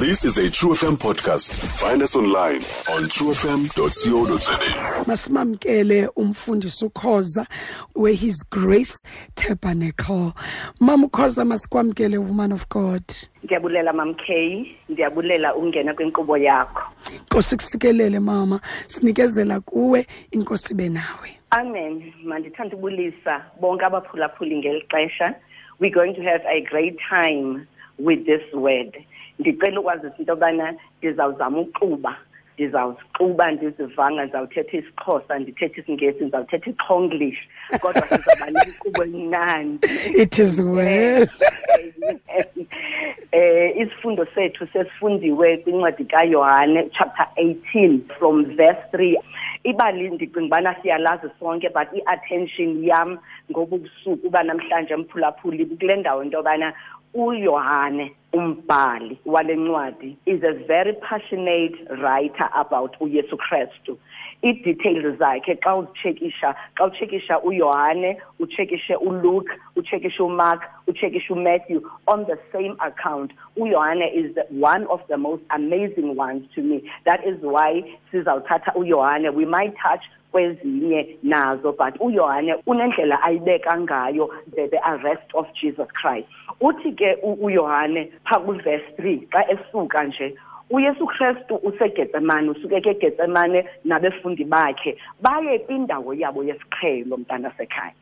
This is a True FM podcast. Find us online on truefm.co.za. masimamkele umfundisi ukhoza we his grace tabernacle mama ukhoza masikwamkele woman of god Ngiyabulela Mam K, ndiyabulela ungena kwinkqubo yakho. inkosi kusikelele mama sinikezela kuwe inkosi benawe Amen. Mandithanda ubulisa bonke abaphulaphuli ngeli xesha. We're going to have a great time with this word. Ndicela ukwazisa into yobana ndizawuzama uxuba ndizawuxuba ndizivanga ndizawuthetha isixhosa ndithethe isingesi ndizawuthetha ixhonglish kodwa sizawuba nenkqubo emnandi. It is well. Eh isifundo sethu sesifundiwe kwincwadi kaYohane chapter 18 from verse 3 ibali ndicinga ubana siyalazi sonke but i-attention yam ngoba ubusuku uba namhlanje mphulaphuli kule ndawo into yobana uyohane umbhali wale ncwadi is a very passionate writer about uyesu kristu. Ii-details zakhe xa uzitshekisha xa utshekisha uyohane utshekishe uluke utshekishe umark utshekishe umatthew on the same account uyohane is the, one of the most amazing ones to me. That is why sizawuthatha uyohane we might touch kwezinye nazo but uyohane unendlela ayibeka ngayo the, the arrest of jesus christ. Uthi ke u- uyohane phaa kwiverse three xa esuka nje uyesu kristu usegetsemane usuke ke getsemane nabefundi bakhe baye kwindawo yabo yesiqhelo mntanasekhaya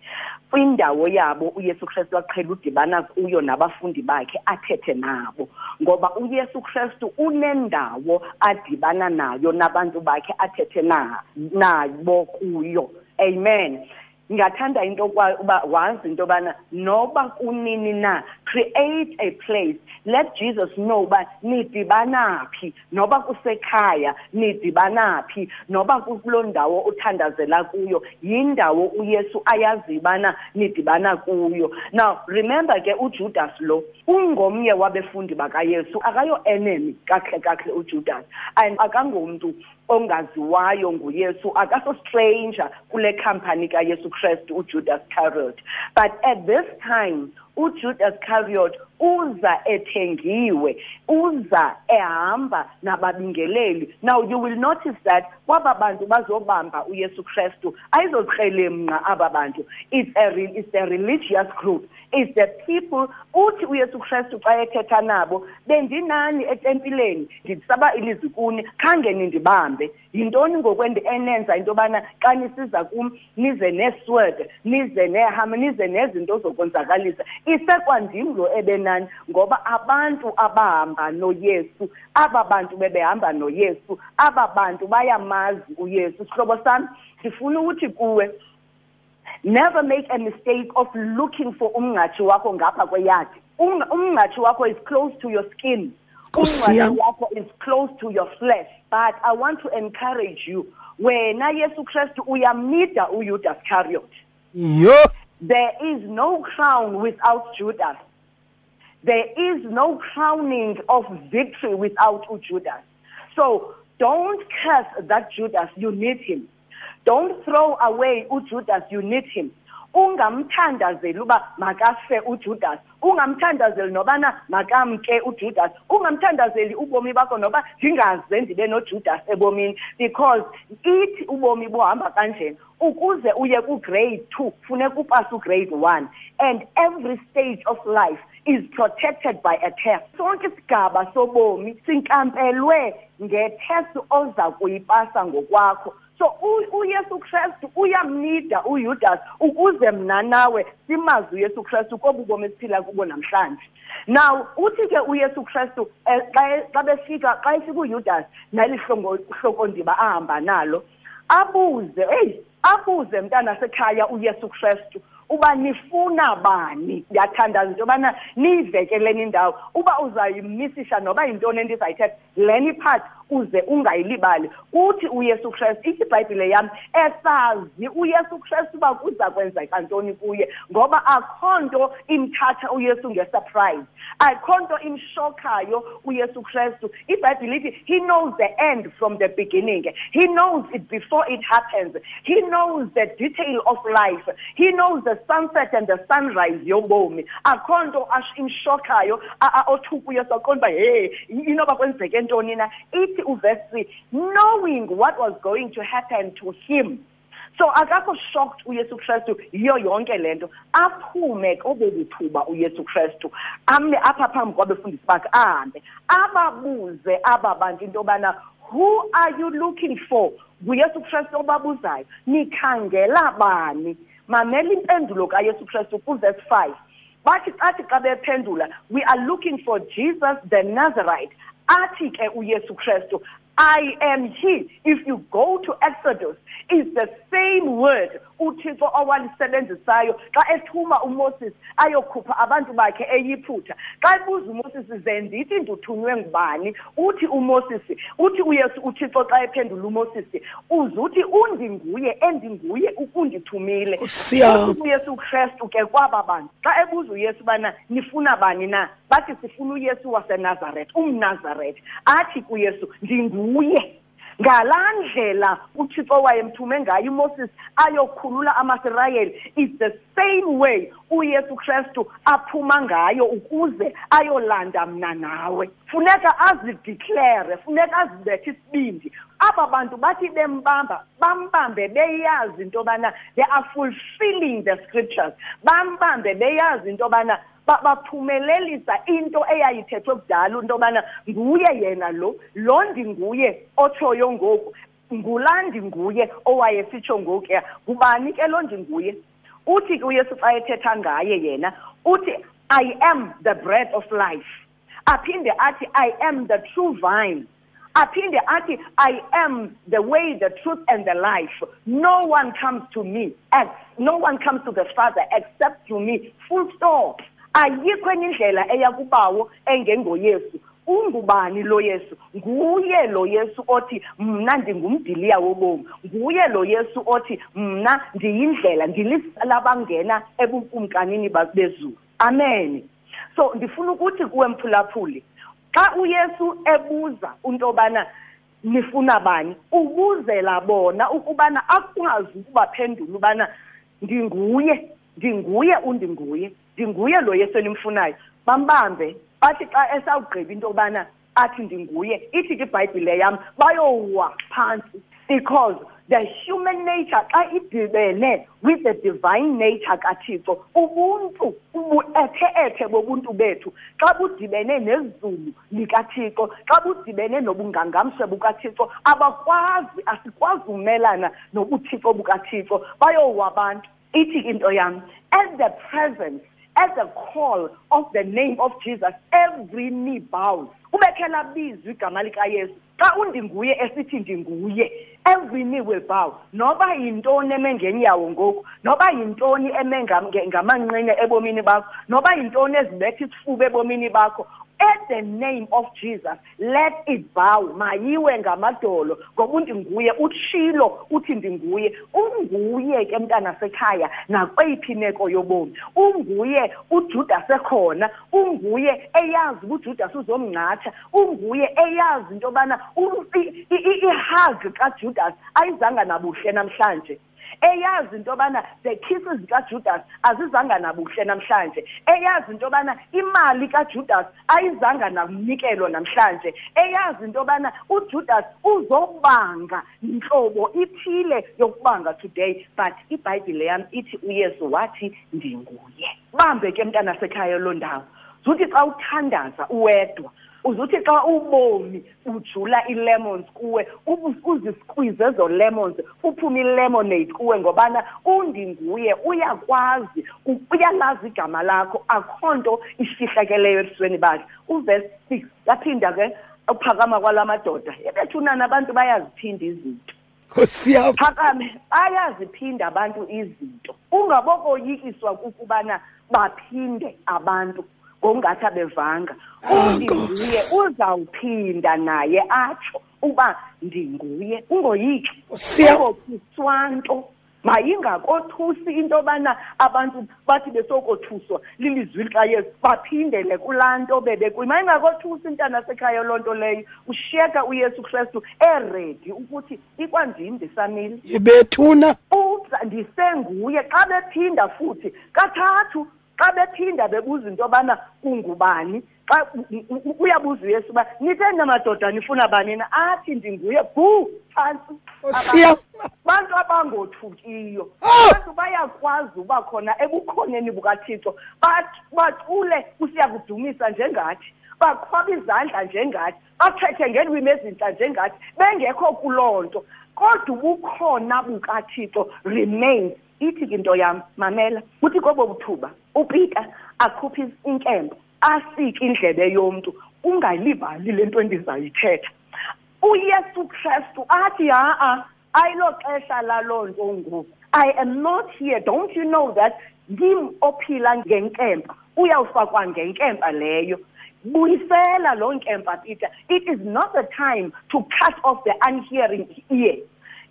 kwindawo yabo uyesu kristu aqhela udibana kuyo nabafundi bakhe athethe nabo. Ngoba uyesu kristu unendawo adibana nayo nabantu bakhe athethe na nabo kuyo. Amen. Ngingathanda into yokuba uba wazi into yobana noba kunini na create a place. Let jesus know uba nidibanaphi noba kusekhaya nidibanaphi noba kuloo ndawo uthandazela kuyo yindawo uyesu ayaziyo ubana nidibana kuyo. Now remember ke ujudas lo ungomnye wabefundi bakayesu akayo-enemy kakuhle kakuhle ujudas. And akangomntu ongaziwayo nguyesu akaso-stranger kule khampani kayesu kristu ujudas iscariot. But at this time ujudas iscariot uza ethengiwe uza ehamba nababingeleli. Now you will notice that kwaba bantu bazobamba uyesu kristu ayizokrelemnqa aba bantu. It's a, re- it's a religious group. It's the people uthi uyesu kristu xa ethetha nabo bendinani etempileni ndisaba ilizwi kuni khange nindibambe. Yintoni ngokwendi enenza into yobana xa nisiza kum nize nesword nize nehama nize nezinto zokonzakalisa? Isekwandim lo ebenani ngoba abantu abahamba noyesu aba bantu bebehamba noyesu aba bantu bayamazi uyesu. Sihlobo sami ndifuna ukuthi kuwe never make a mistake of looking for umnqatshi wakho ngapha kweyadi. Um- umnqatshi wakho is close to your skin. Yam. wakho is close to your flesh. But i want to encourage you wena yesu kristu uyamnida uyudas iscariot. Yo! There is no crown without judas there is no crowning of victory without ujudas so don't curse that judas you need him. Don't throw away ujudas you need him. Ungamthandazeli uba makafe ujudas. Ungamthandazeli nobana makamke ujudas. Ungamthandazeli ubomi bakho noba ndingaze ndibe nojudas ebomini. Because ithi ubomi buhamba kanjena ukuze uye ku-grade two funeka upase ugrade one. And every stage of life is protected by a test. Sonke isigaba sobomi sinkampelwe ngetest oza kuyipasa ngokwakho. So u- uyesu kristu uyamnida uyudas ukuze mna nawe simazi uyesu kristu kobu bomi esiphila kubo namhlanje. Now uthi ke uyesu kristu eh, xa xa befika xa efika uyudas neli hlongo- hlokondiba ahamba nalo abuze eyi abuze mntanasekhaya uyesu kristu uba nifuna bani? Ndiyathandaza into yobana niyivekeleni indawo. Uba uzayimisisha noba yintoni endizayithetha leni part uze ungayilibali. Uthi uyesu kristu ithi ibhayibhile yam esazi uyesu kristu uba kuza kwenzeka ntoni kuye ngoba akho nto imthatha uyesu ngesurprise. Akho nto imshokayo uyesu ibhayibhile ithi he knows the end from the beginning. He knows it before it happens. He knows the detail of life. He knows the sunset and the sunrise yobomi. Akho nto a- othuka uyesu aqonda uba hey inoba kwenzeke ntoni na? Ithi uverse three knowing what was going to happen to him. So akakho shocked uyesu kristu yiyo yonke le nto. Aphume kobobuthuba uyesu kristu ame apha phambi kwabefundisi bakhe ahambe ababuze aba bantu into yobana who are you looking for? nguyesu kristu obabuzayo nikhangela bani? Mamela impendulo kayesu kristu kuverse five. Bathi athi xa bephendula we are looking for jesus the nazarite athi ke uyesu kristu I am he. If you go to Exodus, it's the same word uthixo owalisebenzisayo xa ethuma uMoses ayokhupha abantu bakhe eyiphutha. Xa ebuza uMoses zendithi ndithunywe ngubani? Uthi uMoses uthi uYesu uthixo xa ephendula uMoses uzuthi undinguye endinguye ukundithumile. Siyam. Uthi uYesu Kristu ke kwaba bantu. Xa ebuza uYesu bana nifuna bani na? Bathi sifuna uYesu waseNazaretha umNazaretha athi kuYesu ndinguye. Ngalaa ndlela uthixo wayemthume ngayo umoses ayokhulula amasirayeli. It's the same way uyesu kristu aphuma ngayo ukuze ayolanda mna nawe. Funeka azideclare funeka azibethe isibindi. Aba bantu bathi bembamba bambambe beyazi into yobana they are fulfilling the scriptures. Bambambe beyazi into yobana ba- baphumelelisa into eyayithethwe kudala into yobana nguye yena lo lo ndinguye otshoyo ngoku ngulaa ndinguye owayesitsho ngokuya ngubani ke lo ndinguye? Uthi ke uyesu xa ethetha ngaye yena uthi i am the bread of life. Aphinde athi i am the true vine. Aphinde athi i am the way the truth and the life. No one comes to me no one comes to the father except through me. Full stop ayikho enye indlela eya kubawo engengoyesu ungubani lo yesu? Nguye lo yesu othi mna ndingumdiliya wobomi. Nguye lo yesu othi mna ndiyindlela ndilisa labangena ebunkumkanini ba- bezulu. Amen. So ndifuna ukuthi kuwe mphulaphuli. Xa uyesu ebuza into yobana nifuna bani ubuzela bona ukubana akwazi ukubaphendula ubana ndinguye ndinguye undinguye. Ndinguye lo yesu enimfunayo. Bambambe bathi xa esawugqiba into yobana athi ndinguye ithi ke ibhayibhile yam bayowa phantsi because the human nature xa idibene with the divine nature kathixo ubuntu ubuethe-ethe bobuntu bethu. Xa budibene nezulu likathixo xa budibene nobungangamswe bukathixo abakwazi asikwazi umelana nobuthixo bukathixo bayowa abantu. Ithi ke into yam at the presence at the call of the name of jesus every knee bows. Ubekhe labizwa igama likayesu xa undinguye esithi ndinguye every knee will bow. Noba yintoni eme ngenyawo ngoku noba yintoni eme ngam- nge- ngamanqine ebomini bakho noba yintoni ezibetha isifuba ebomini bakho at the name of jesus let it bow mayiwe ngamadolo ngoba undinguye utshilo uthi ndinguye unguye ke mntana sekhaya nakweyiphi imeko yobomi unguye ujudas ekhona unguye eyazi uba ujudas uzomnqatha unguye eyazi into yobana u- i- i- i- ihug kajudas ayizanga nabuhle namhlanje eyazi into yobana the kisses zikajudas azizanga nabuhle namhlanje. Eyazi into yobana imali kajudas ayizanga namnikelo namhlanje. Eyazi into yobana ujudas uzobanga ntlobo ithile yokubanga today but ibhayibhile yam ithi uyesu wathi ndinguye. Bambe ke mntana sekhaya loo ndawo. Zuthi xa uthandaza uwedwa uzuthi xa ubomi ujula ii-lemons kuwe ubu- uzisqueeze ezo lemons kuphume i-lemonade kuwe ngobana undinguye uyakwazi u- uyalazi igama lakho akho nto ifihlakeleyo ebusweni bakhe. Uverse six yaphinda ke uphakama kwala madoda. Ebethunana abantu bayaziphinda izinto. Nkosi yam. Phakame bayaziphinda abantu izinto. Ungabokoyikiswa kukubana baphinde abantu ngokungathi abevanga Ah, undinguye Nkosi. uzawuphinda naye atsho uba ndinguye ungoyiki. Siya- ungokhiswa nto mayingakothusi into yobana abantu bathi besokothuswa lilizwi likayesu baphindele kulaa nto bebekuyo mayingakothusi intana sekhaya loo nto leyo ushiyeka uyesu kristu eredi ukuthi ikwandim ndisamile? Ibethuna. Uza ndisenguye. Xa bephinda futhi kathathu xa bephinda bebuza into yobana ungubani xa uyabuza uyesu uba nitheni namadoda nifuna bani na? Athi ndinguye. Gu phantsi. Siya bantu abangothukiyo Oh! abantu bayakwazi uba khona ebukhoneni bukathixo Bat- bacule kusiya kudumisa njengathi baqhwaba izandla njengathi bathethe ngeelwimi ezintsha njengathi bengekho kuloo nto. Kodwa ubukhona bukathixo remains. Ithi ke into yam mamela kuthi kobo buthuba. Upita akhuphe inkempe asike indlebe yomntu ungayilibali le nto endizayithetha. Uyesu kristu athi ha-a ayilo xesha laloo nto ngoku. I am not here. Don't you know that ndim ophila ngenkempa uyawufakwa ngenkempa leyo. Buyisela loo nkempa peter. It is not the time to cut off the unhearing ear.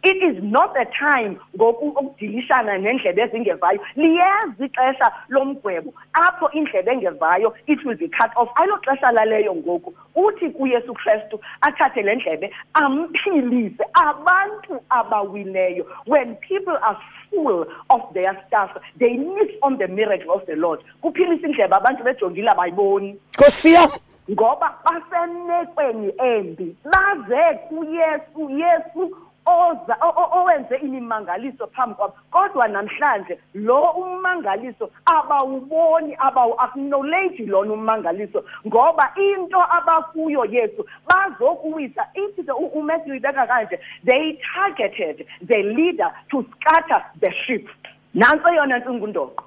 It is not the time ngoku ukudilishana nendlebe ezingevayo. Liyeza ixesha lomgwebo. Apho indlebe engevayo it will be cut off. Ayilo xesha laleyo ngoku. Uthi kuyesu kristu athathe le ndlebe amphilise abantu abawileyo. When people are full of their stuff they miss on the miracle of the lord. Kuphilisa indlebe abantu bejongile abayiboni. Nkosi yam! Ngoba basemekweni embi. Baze kuyesu yesu oza owenze imimangaliso phambi kwabo. Kodwa namhlanje lo ummangaliso abawuboni abawu-acknowledge lona ummangaliso. Ngoba into abakuyo yesu bazokuwisa. Ithi ke umatthew ibeka kanje they targeted the leader to scatter the sheep. Nantso yona ntsingundonqo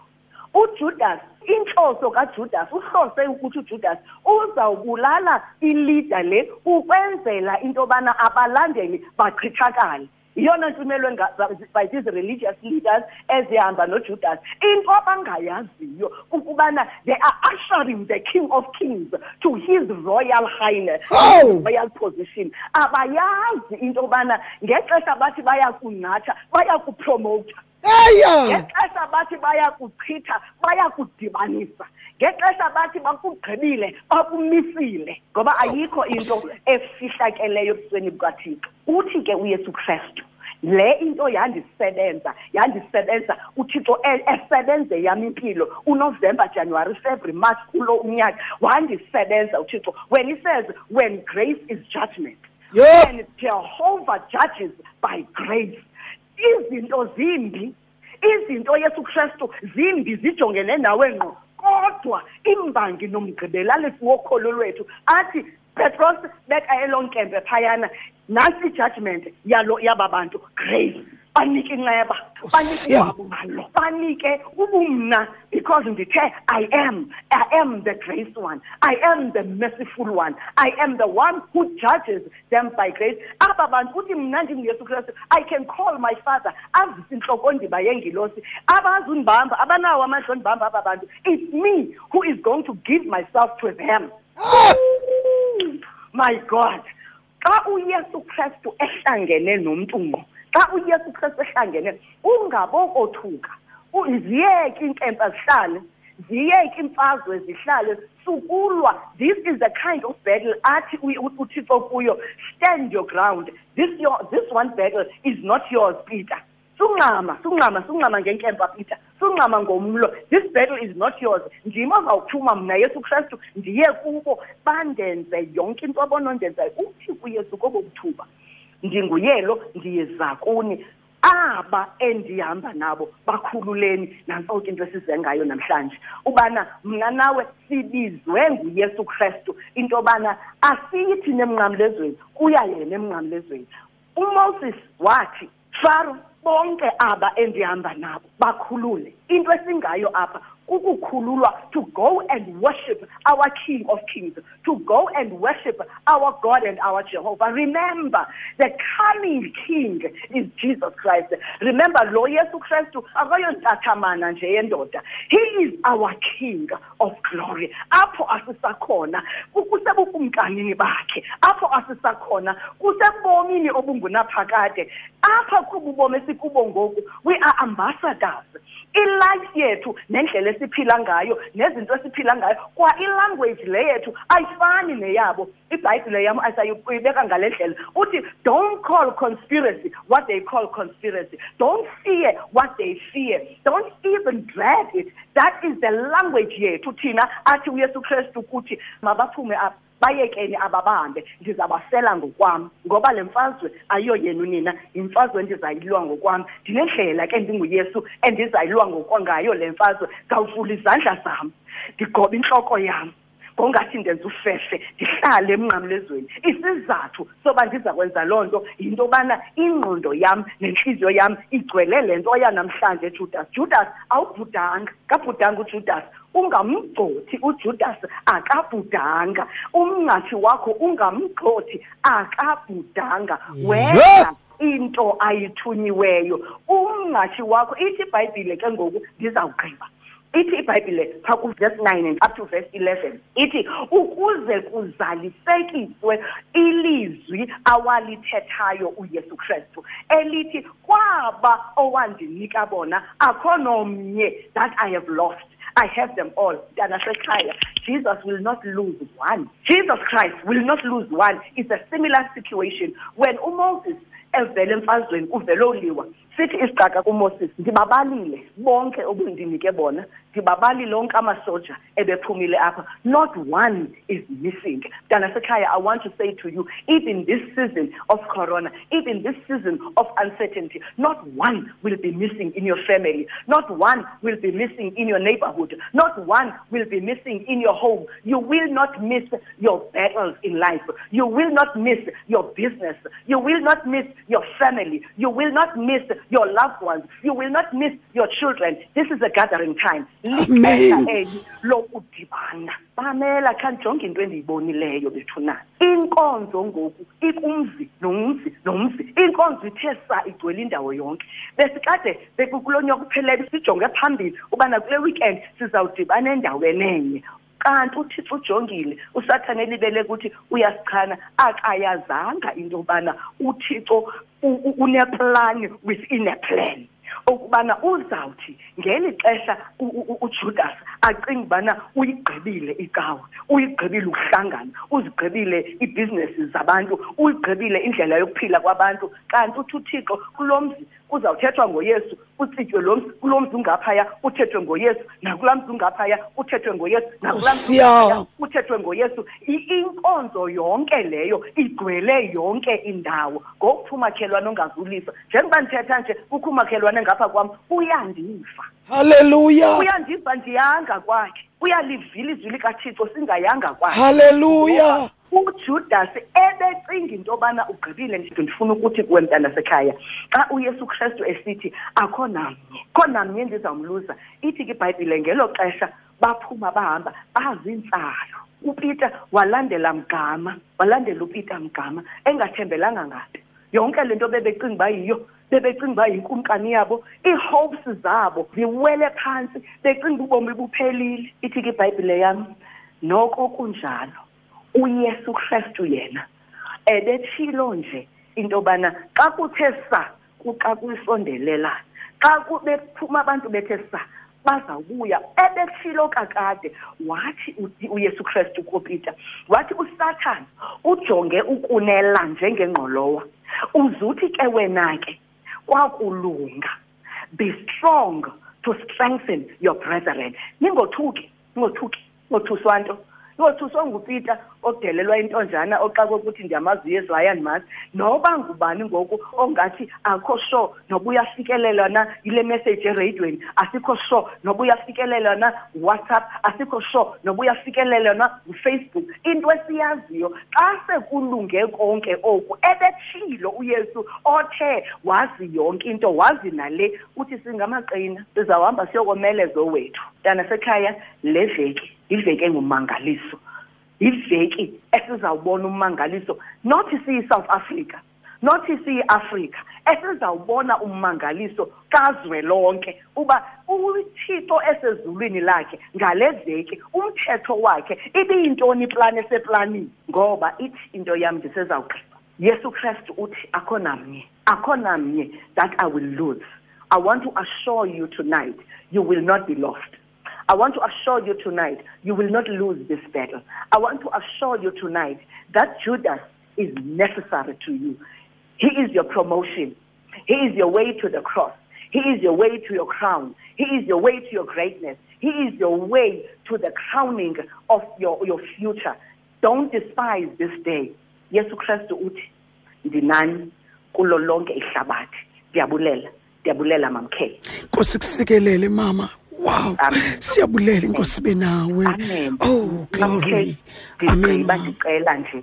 uJudas inhloso kaJudas uhlose ukuthi uJudas uzawubulala ilida le ukwenzela into bana abalandeli bachithakale iyona nto imelwe by these religious leaders ezihamba nojudas. Into abangayaziyo ukubana they are ushering the king of kings to his royal highness. Oh! royal position. Abayazi into yobana ngexesha bathi bayakunatha bayakupromota aya ngexesha bathi bayakuchitha bayakudibanisa ngexesha bathi bakugqibile bakumisile ngoba ayikho into efihlakeleyo ebusweni bukathixo. Uthi ke uyesu kristu le into yandisebenza yandisebenza uthixo e- esebenze yam impilo unovemba january february march kulo unyaka wandisebenza uthixo. When he says when grace is judgment Yo! when jehovah judges by grace. Izinto zimbi. Izinto yesu kristu zimbi zijongene nawe ngqo. Kodwa imbangi nomgqibelalisi wokholo lwethu athi petros beka elonkempe phayana. Nasi ijudgment yalo yaba bantu grace. Banike inceba banike Siya. ubalo banike ubumna because ndithe i am i am the grace one i am the merciful one i am the one who judges them by grace. Aba bantu uthi mna ndinguyesu kristu i can call my father. Azise intlokondima yengilosi abazundibamba abanawo amandla ondibamba aba bantu. It's me who is going to give myself to them. My god xa uyesu kristu ehlangene nomntu ngqo xa uyesu kristu ehlangene ungabokothuka U- ziyeke iinkempa zihlale ziyeke imfazwe zihlale sukulwa. This is the kind of battle athi u- u- uthixo kuyo stand your ground. This, your, this one battle is not yours peter. Sungxama sungxama sungxama ngenkempa peter. Sungxama ngomlo. This battle is not yours. Ndim ozawuthuma mna yesu kristu ndiye kubo. Bandenze yonke into abonondenzayo. Uthi kuyesu kobo buthuba ndinguyelo ndiyiza kuni aba endihamba nabo bakhululeni nantso ke into esize ngayo namhlanje. Ubana mna nawe sibizwe nguyesu kristu. Into yobana asiyithi nemnqamlezweni kuya yena emnqamlezweni. Umoses wathi faro bonke aba endihamba nabo bakhulule. Into esingayo apha to go and worship our king of kings to go and worship our god and our jehovah. Remember the coming king is jesus christ. Remember lo yesu kristu akayontathamana nje yendoda. He is our king of glory. Apho asisakhona kusebukumkanini bakhe. Apho asisakhona kusebomini obungunaphakade. Apha kubu bomi esikubo ngoku. We are ambassadors. Ilife yethu nendlela esiphila ngayo nezinto esiphila ngayo kwa ilanguage le yethu ayifani neyabo. Ibhayibhile yam asayibeka ngale ndlela. Uthi don't call conspiracy what they call conspiracy. Don't fear what they fear. Don't even dread it. That is the language yethu thina athi uyesu kristu kuthi mabaphume apha bayekeni ababahambe ndizabasela ngokwam ngoba le mfazwe ayiyo yenu nina yimfazwe endizayilwa ngokwam ndinendlela ke ndinguyesu endizayilwa ngokwangayo le mfazwe. Ndawuvula izandla zam ndigoba intloko yam ngongathi ndenza ufefe ndihlale emnqamlezweni. Isizathu soba ndiza kwenza loo nto yinto yobana ingqondo yam nentliziyo yam igcwele le nto yanamhlanje judas. Judas awubhudanga. Kabhudanga ujudas. Ungamgcothi ujudas akabhudanga. Umnqathi wakho ungamgxothi akabhudanga. Wenza into ayithunyiweyo. Umnqathi wakho ithi ibhayibhile ke ngoku ndizawugqiba. Ithi ibhayibhile phaa kuverse 9 and up to verse 11 ithi ukuze kuzalisekiswe ilizwi awalithethayo uyesu kristu. Elithi kwaba owandinika bona akho nomnye that i have lost. I have them all. Jesus will not lose one. Jesus Christ will not lose one. It's a similar situation when uMoses evele emfazweni uvele oliwa sithi isicaka kumoses ndibabalile bonke obundinike bona ndibabalile onke amasoja ebephumile apha. Not one is missing. Mntanasekhaya i want to say to you even this season of corona even this season of uncertainty not one will be missing in your family. Not one will be missing in your neighborhood. Not one will be missing in your home. You will not miss your battles in life. You will not miss your business. You will not miss your family. You will not miss your loved ones. You will not miss your children. This is a gathering time. Amen. eli lokudibana mamela kha ndijonge into endiyibonileyo bethunana inkonzo ngoku ikumzi nomzi nomzi inkonzo ithe sa igcwele indawo yonke besikade bekukulo nyaka uphelele sijonge phambili ubana kule weekend sizawudibana endaweni enye kanti uthixo ujongile usathane elibele ukuthi uyasichana akayazanga into yobana uthixo uneplani within a plan okubana uzawuthi ngeli xesha uJudas acinga ubana uyigqibile icawa uyigqibile ukuhlangana uzigqibile ibusinesses zabantu uyigqibile indlela yokuphila kwabantu. Kanti uthi uThixo kulomzi kuzawuthethwa ngoyesu kutsitywe lo mzi kulo mzi ungaphaya uthethwe ngoyesu nakulaa mzi ungaphaya uthethwe ngoyesu nakulaa mzi uthethwe ngoyesu. Inkonzo yonke leyo igcwele yonke indawo. Ngokuthi umakhelwane ongazulisa njengoba ndithetha nje kukho umakhelwane ngapha kwam uyandiva haleluya. Uyandiva ndiyanga kwakhe. Uyalivila izwi likathixo singayanga kwakhe. Haleluya. uJudas ebecinga into yobana ugqibile nje ndifuna ukuthi kuwe mntana sekhaya xa uYesu Kristu esithi akho namnye kho namnye ndizamluza ithi ke iBhayibhile ngelo xesha baphuma bahamba bazintsalo uPeter walandela mgama walandela uPeter mgama engathembelanga ngathi. Yonke lento bebecinga bayiyo bebecinga uba yinkumkani yabo ii-hopes zabo ziwele phantsi becinga ubomi buphelile. Ithi ke ibhayibhile yam noko kunjalo. Uyesu kristu yena. Ebetshilo nje into yobana xa kuthe sa xa kuyisondelelana xa bephuma abantu bethe sa bazawubuya ebetshilo kakade. Wathi uyesu kristu kopita wathi usathane ujonge ukunela njengengqolowa. Uzuthi ke wena ke kwakulunga. Be strong to strengthen your brethren. Ningothuki ningothuki ngothuswa nto ngothuswa ngupita odelelwa intonjana oxakwe ukuthi ndiyamazi uyesu hayi andimazi noba ngubani ngoku ongathi akho sure noba uyafikelela na yile message ereyidweni asikho sure noba uyafikelela na whatsapp? Asikho sure noba uyafikelela na ngufacebook into esiyaziyo xa sekulunge konke oku ebetshilo uyesu othe wazi yonke into wazi nale uthi singamaqina sizawuhamba siyokomelezo wethu mntana sekhaya le veki iveki engumangaliso. Iveki esizawubona ummangaliso not siyi-south africa not siyi-afrika esizawubona ummangaliso kazwelonke uba uthixo esezulwini lakhe ngale veki umthetho wakhe ibiyintoni iplani eseplanini? Ngoba ithi into yam ndisezawugqiba yesu kristu uthi akho namnye akho namnye that i will lose. I want to assure you tonight you will not be lost I want to assure you tonight, you will not lose this battle. I want to assure you tonight that Judas is necessary to you. He is your promotion. He is your way to the cross. He is your way to your crown. He is your way to your greatness. He is your way to the crowning of your, your future. Don't despise this day. Yesu Kristu uthi ndinani kulo lonke ihlabathi. Ndiyabulela. Ndiyabulela mamkhe. Nkosi kusikelele mama. Wow. Amen. Siyabulela inkosi benawe. Amen. Oh glory. Amen. Amen. Ba mama. ndicela nje.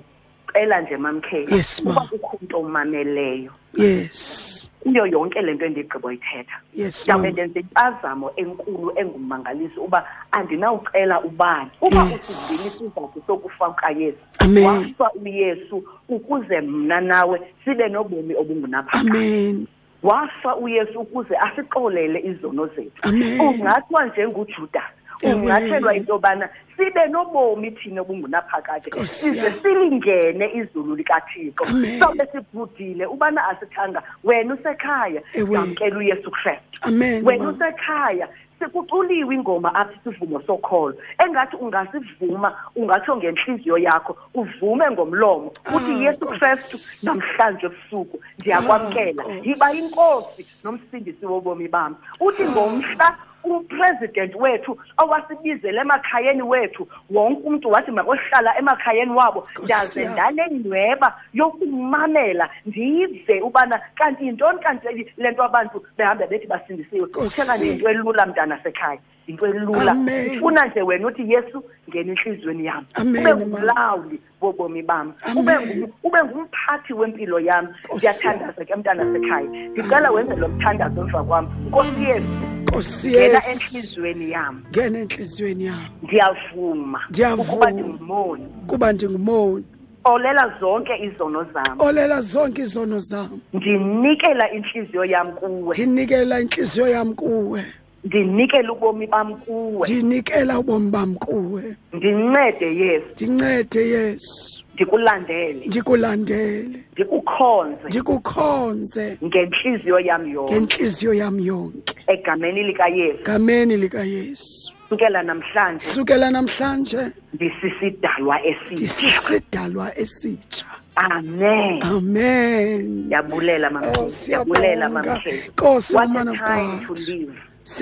Cela nje mamkhe. Yes, ma. Kuba kukho umuntu omameleyo. Yes. kuyo yonke lento endigqibo yithetha Yes, mhlawumbe mama. ndenze impazamo enkulu engumangaliso uba andinawucela ubani uba Yes. usivile isizathu sokufa kukayesu Amen. wafa uyesu ukuze mna nawe sibe nobomi obungunaphakade Amen. Wafa uyesu ukuze asixolele izono zethu Amen. ungathwa njengojudas Ewe. ungathelwa into yobana sibe nobomi thina obungunaphakade Nkosi size yami. silingene izulu likathixo Amen. sawube sibhudile ubana asithanga wena usekhaya Ewe. yamkela uyesu kristu Amen. wena mama. usekhaya sekuculiwe ingoma apha isivumo sokholo. Engathi ungasivuma ungatsho ngenhliziyo yakho uvume ngomlomo uthi Ah, yesu Nkosi. kristu namhlanje ebusuku ndiyakwamkela. Ah, yiba inkosi nomsindisi wobomi bami. Uthi ngomhla upresident wethu owasibizela emakhayeni wethu wonke umuntu wathi makohlala emakhayeni wabo Nkosi ndaze yami. ndanenyweba yokumamela ndive ubana kanti yintoni kanti le nto abantu behambe bethi basindisiwe Nkosi. theka into elula mntana sekhaya into elula Amen. ufuna nje wena uthi yesu ngena enhliziyweni yami Amen, ube mama. ngumlawuli wobomi bami Amen. ube ngu- ube ngumphathi wempilo yami Nkosi ndiyathandaza ke mntana sekhaya ndicela wenze lo mthandazo emva kwam nkosi yesu Nkosi ngena yes. enhliziyweni yami Ngena enhliziyweni yami. ndiyavuma Ndiyavuma. ukuba ndingumoni Kuba ndingumoni. olela zonke izono zami Olela zonke izono zami. ndinikela inhliziyo yami kuwe Ndinikela inhliziyo yami kuwe. Ndinikela ubomi bami kuwe Ndinikela ubomi bami kuwe. ndincede yesu Ndincede Yesu. ndikulandele Ndikulandele. ndikukhonze Ndikukhonze ngenhliziyo yami yonke ngenhliziyo yami yonke. egameni likayesu Gameni lika Yesu. sukela namhlanje Sukela namhlanje ndisisidalwa esitsha ndisisidalwa esitsha. amen Amen. ndiyabulela Oh, mamkhe ndiyabulela siyabonga. mamkhe Nkosi, what woman a of time to God. live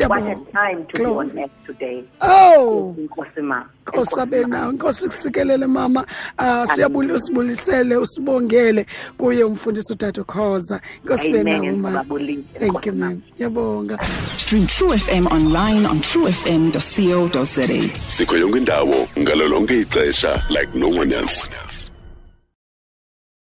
what a Siyabonga. time to be on Glory. earth today? Oh. inkosi ma Nkosi abena Nkosi kusikelele mama. Ah siyabula usibulisele usibongele. Kuye umfundisi utata Khoza. Nkosi Amen, bena uma. ngiyababulisa, Thank Nkosi you ma'am. Yabonga Stream True FM online on truefm.co.za. sikho yonke indawo ngalo lonke ixesha like no one else.